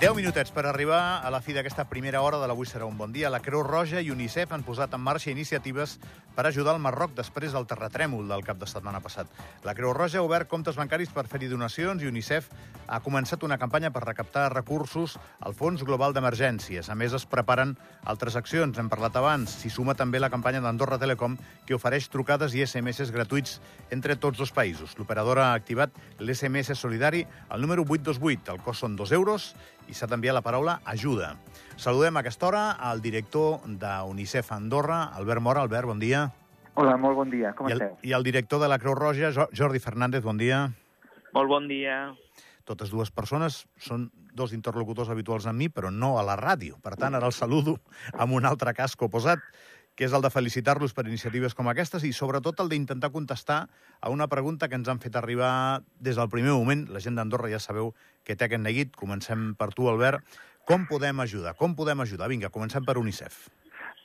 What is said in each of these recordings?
10 minutets per arribar a la fi d'aquesta primera hora de l'Avui serà un bon dia. La Creu Roja i UNICEF han posat en marxa iniciatives per ajudar el Marroc després del terratrèmol del cap de setmana passat. La Creu Roja ha obert comptes bancaris per fer-hi donacions i UNICEF ha començat una campanya per recaptar recursos al Fons Global d'Emergències. A més, es preparen altres accions. Hem parlat abans. S'hi suma també la campanya d'Andorra Telecom, que ofereix trucades i SMS gratuïts entre tots dos països. L'operadora ha activat l'SMS solidari al número 828. El cost són 2 euros i s'ha d'enviar la paraula ajuda. Saludem a aquesta hora al director d'UNICEF Andorra, Albert Mora. Albert, bon dia. Hola, molt bon dia. Com I el, esteu? I el director de la Creu Roja, Jo- Jordi Fernández, bon dia. Molt bon dia. Totes dues persones són dos interlocutors habituals amb mi, però no a la ràdio. Per tant, ara el saludo amb un altre casco posat, que és el de felicitar-los per iniciatives com aquestes i, sobretot, el d'intentar contestar a una pregunta que ens han fet arribar des del primer moment. La gent d'Andorra ja sabeu que té aquest neguit. Comencem per tu, Albert. Com podem ajudar? Com podem ajudar? Vinga, comencem per UNICEF.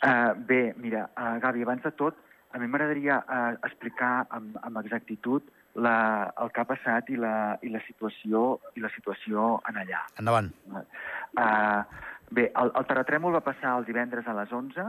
Uh, bé, mira, uh, Gavi, abans de tot, a mi m'agradaria uh, explicar amb, amb exactitud la, el que ha passat i la, i la situació i la situació en allà. Endavant. Uh, bé, el, el terratrèmol va passar el divendres a les 11,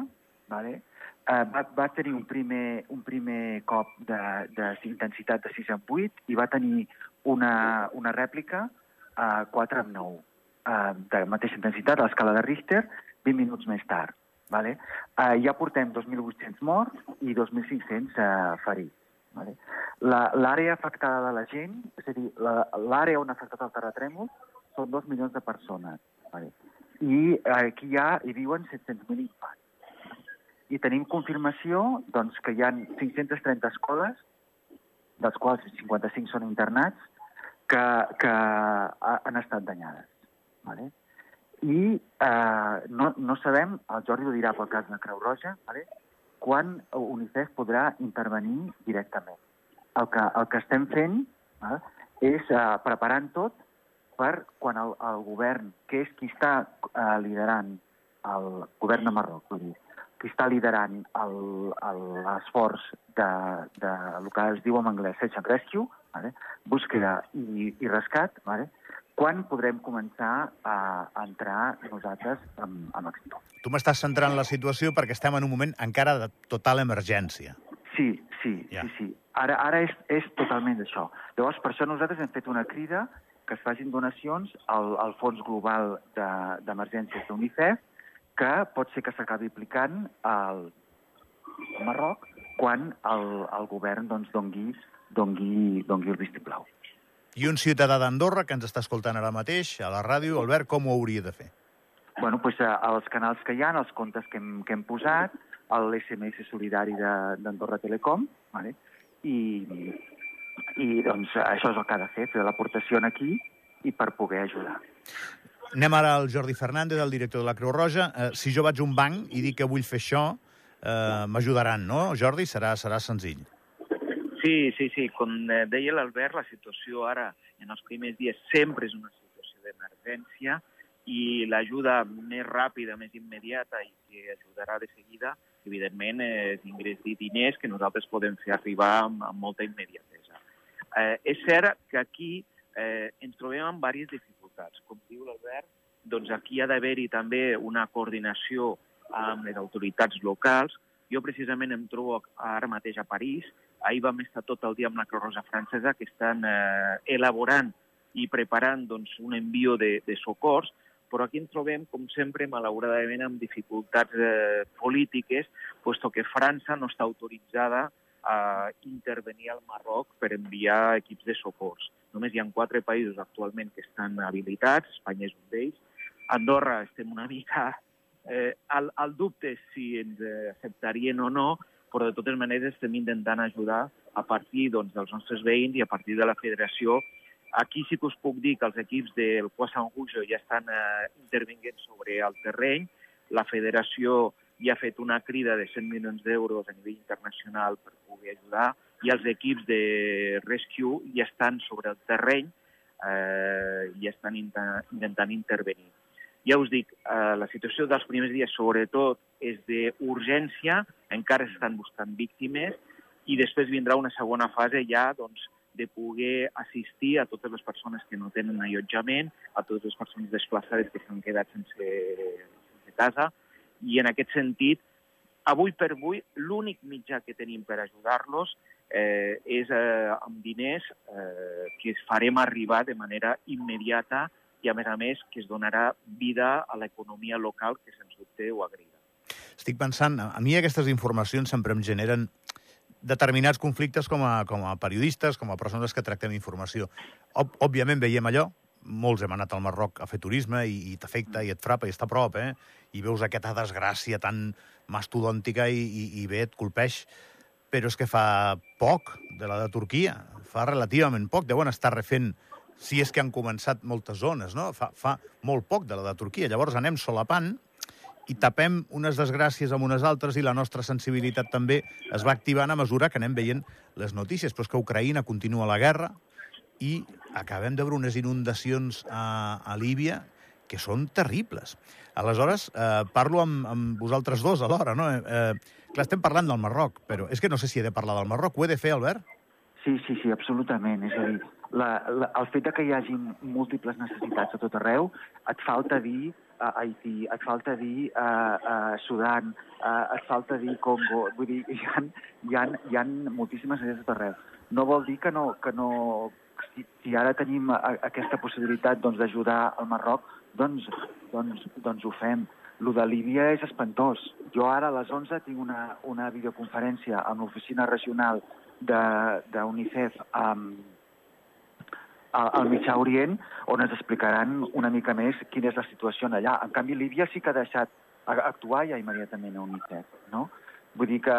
vale? uh, va, va tenir un primer, un primer cop de, de de 6 en 8 i va tenir una, una rèplica a 4 en 9, uh, de mateixa intensitat, a l'escala de Richter, 20 minuts més tard. Vale? Uh, ja portem 2.800 morts i 2.500 uh, ferits. Vale? L'àrea afectada de la gent, és a dir, l'àrea on ha afectat el terratrèmol, són 2 milions de persones. Vale? I eh, aquí hi, ha, hi viuen 700.000 infants. I tenim confirmació doncs, que hi ha 530 escoles, dels quals 55 són internats, que, que ha- han estat danyades. Vale? I eh, no, no sabem, el Jordi ho dirà pel cas de Creu Roja, vale? quan UNICEF podrà intervenir directament. El que, el que estem fent val? és eh, preparant tot per quan el, el govern, que és qui està eh, liderant el govern de Marroc, vull dir, qui està liderant l'esforç de, de el que es diu en anglès Search and Rescue, vale? búsqueda i, i rescat, vale? quan podrem començar a, a entrar nosaltres amb, amb acció. Tu m'estàs centrant la situació perquè estem en un moment encara de total emergència. Sí, sí, Ja. sí, sí. Ara, ara és, és totalment això. Llavors, per això nosaltres hem fet una crida que es facin donacions al, al Fons Global de- d'Emergències de, d'UNICEF, que pot ser que s'acabi aplicant al Marroc quan el, el govern doncs, dongui, dongui, dongui el vistiplau. I un ciutadà d'Andorra que ens està escoltant ara mateix a la ràdio, Albert, com ho hauria de fer? bueno, pues, eh, els canals que hi ha, els comptes que hem, que hem posat, l'SMS solidari de- d'Andorra Telecom, vale? I, i doncs això és el que ha de fer, fer l'aportació aquí i per poder ajudar. Anem ara al Jordi Fernández, el director de la Creu Roja. Eh, si jo vaig a un banc i dic que vull fer això, eh, m'ajudaran, no, Jordi? Serà, serà senzill. Sí, sí, sí. Com eh, deia l'Albert, la situació ara, en els primers dies, sempre és una situació d'emergència i l'ajuda més ràpida, més immediata i que ajudarà de seguida, evidentment, és ingrés de diners que nosaltres podem fer arribar amb, amb molta immediatesa. Eh, és cert que aquí eh, ens trobem amb diverses dificultats. Com diu l'Albert, doncs aquí ha d'haver-hi també una coordinació amb les autoritats locals. Jo precisament em trobo ara mateix a París. Ahir vam estar tot el dia amb la Creu Roja Francesa que estan eh, elaborant i preparant doncs, un envio de, de socors, però aquí ens trobem, com sempre, malauradament, amb dificultats eh, polítiques, puesto que França no està autoritzada a intervenir al Marroc per enviar equips de socors. Només hi ha quatre països actualment que estan habilitats, Espanya és un d'ells. Andorra estem una mica eh, al, al dubte si ens eh, acceptarien o no, però de totes maneres estem intentant ajudar a partir doncs, dels nostres veïns i a partir de la federació. Aquí sí que us puc dir que els equips del Poisson Rouge ja estan eh, intervinguent sobre el terreny. La federació ja ha fet una crida de 100 milions d'euros a nivell internacional per poder ajudar i els equips de rescue ja estan sobre el terreny eh, i estan intentant intervenir. Ja us dic, eh, la situació dels primers dies, sobretot, és d'urgència, encara s'estan buscant víctimes, i després vindrà una segona fase ja doncs, de poder assistir a totes les persones que no tenen allotjament, a totes les persones desplaçades que s'han quedat sense, sense casa, i en aquest sentit, avui per avui, l'únic mitjà que tenim per ajudar-los eh, és eh, amb diners eh, que es farem arribar de manera immediata i, a més a més, que es donarà vida a l'economia local que, sens dubte, ho agrida. Estic pensant, a mi aquestes informacions sempre em generen determinats conflictes com a, com a periodistes, com a persones que tractem informació. Òb òbviament veiem allò, molts hem anat al Marroc a fer turisme i, i t'afecta i et frapa i està a prop, eh? I veus aquesta desgràcia tan mastodòntica i, i, i bé, et colpeix. Però és que fa poc de la de Turquia, fa relativament poc, deuen estar refent si és que han començat moltes zones, no? Fa, fa molt poc de la de Turquia. Llavors anem solapant i tapem unes desgràcies amb unes altres i la nostra sensibilitat també es va activant a mesura que anem veient les notícies. Però és que Ucraïna continua la guerra i acabem de veure unes inundacions a, a Líbia que són terribles. Aleshores, eh, parlo amb, amb vosaltres dos alhora, no? Eh, eh, clar, estem parlant del Marroc, però és que no sé si he de parlar del Marroc. Ho he de fer, Albert? Sí, sí, sí, absolutament. És a dir, la, la, el fet de que hi hagi múltiples necessitats a tot arreu et falta dir a Haití, et falta dir a, a Sudan, a, et falta dir Congo. Vull dir, hi ha, hi ha, hi ha moltíssimes necessitats a tot arreu. No vol dir que no, que no, si, si ara tenim a, aquesta possibilitat doncs, d'ajudar doncs, al Marroc, doncs, doncs, doncs ho fem. Lo de Líbia és espantós. Jo ara a les 11 tinc una, una videoconferència amb l'oficina regional d'UNICEF amb, al Mitjà Orient, on ens explicaran una mica més quina és la situació allà. En canvi, Líbia sí que ha deixat actuar ja immediatament a UNICEF, no? Vull dir que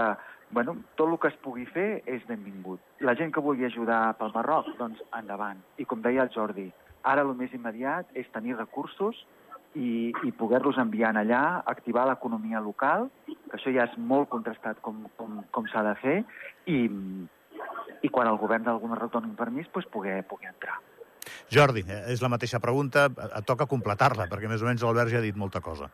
bueno, tot el que es pugui fer és benvingut. La gent que vulgui ajudar pel Marroc, doncs endavant. I com deia el Jordi, ara el més immediat és tenir recursos i, i poder-los enviar allà, activar l'economia local, que això ja és molt contrastat com, com, com s'ha de fer, i, i quan el govern d'alguna doni un permís, doncs poder, poder entrar. Jordi, eh, és la mateixa pregunta, et toca completar-la, perquè més o menys l'Albert ja ha dit molta cosa.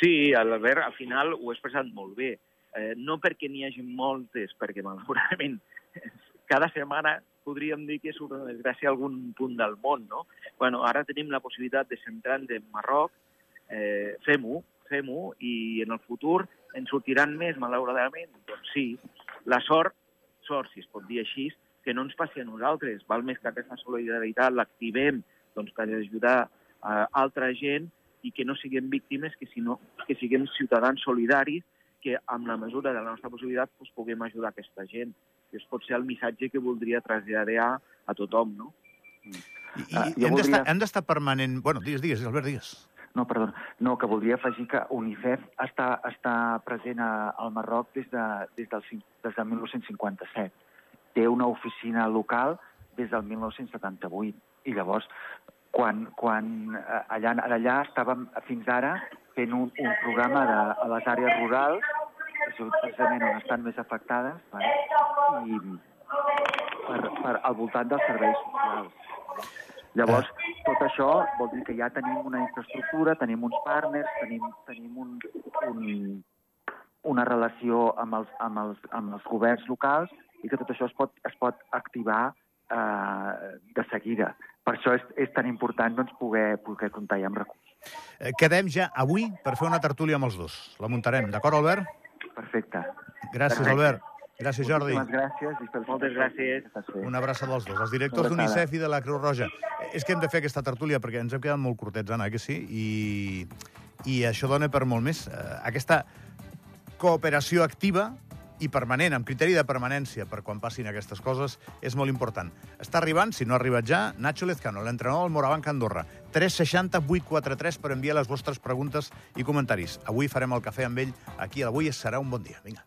Sí, l'Albert al final ho ha expressat molt bé eh, no perquè n'hi hagi moltes, perquè malauradament cada setmana podríem dir que és una desgràcia a algun punt del món, no? Bueno, ara tenim la possibilitat de centrar-nos en Marroc, eh, fem-ho, fem-ho, i en el futur ens sortiran més, malauradament? Doncs sí. La sort, sort, si es pot dir així, que no ens passi a nosaltres. Val més que aquesta solidaritat l'activem doncs, per ajudar a altra gent i que no siguem víctimes, que, sinó, que siguem ciutadans solidaris que amb la mesura de la nostra possibilitat doncs, puguem ajudar aquesta gent. I pot ser el missatge que voldria traslladar a tothom, no? I, i uh, hem voldria... d'estar permanent... Bueno, digues, digues, Albert, digues. No, perdó. No, que voldria afegir que UNICEF està, està present a, al Marroc des, de, des, del, des del 1957. Té una oficina local des del 1978. I llavors, quan, quan eh, allà, allà estàvem fins ara fent un, un programa de, a les àrees rurals, precisament on estan més afectades, vale? i per, per, al voltant dels serveis socials. Llavors, tot això vol dir que ja tenim una infraestructura, tenim uns partners, tenim, tenim un, un, una relació amb els, amb, els, amb els governs locals i que tot això es pot, es pot activar eh, de seguida. Per això és, és tan important doncs, poder, poder comptar ja amb recursos. Eh, quedem ja avui per fer una tertúlia amb els dos. La muntarem, d'acord, Albert? Perfecte. Gràcies, Perfecte. Albert. Gràcies, Jordi. Moltes gràcies. I Moltes gràcies. Una abraçada dels dos, els directors d'UNICEF i de la Creu Roja. Eh, és que hem de fer aquesta tertúlia perquè ens hem quedat molt curtets, Anna, que sí? I, i això dona per molt més. Eh, aquesta cooperació activa i permanent, amb criteri de permanència per quan passin aquestes coses, és molt important. Està arribant, si no ha arribat ja, Nacho Lezcano, l'entrenador del Morabanc Andorra. 360 843 per enviar les vostres preguntes i comentaris. Avui farem el cafè amb ell aquí a l'Avui serà un bon dia. Vinga.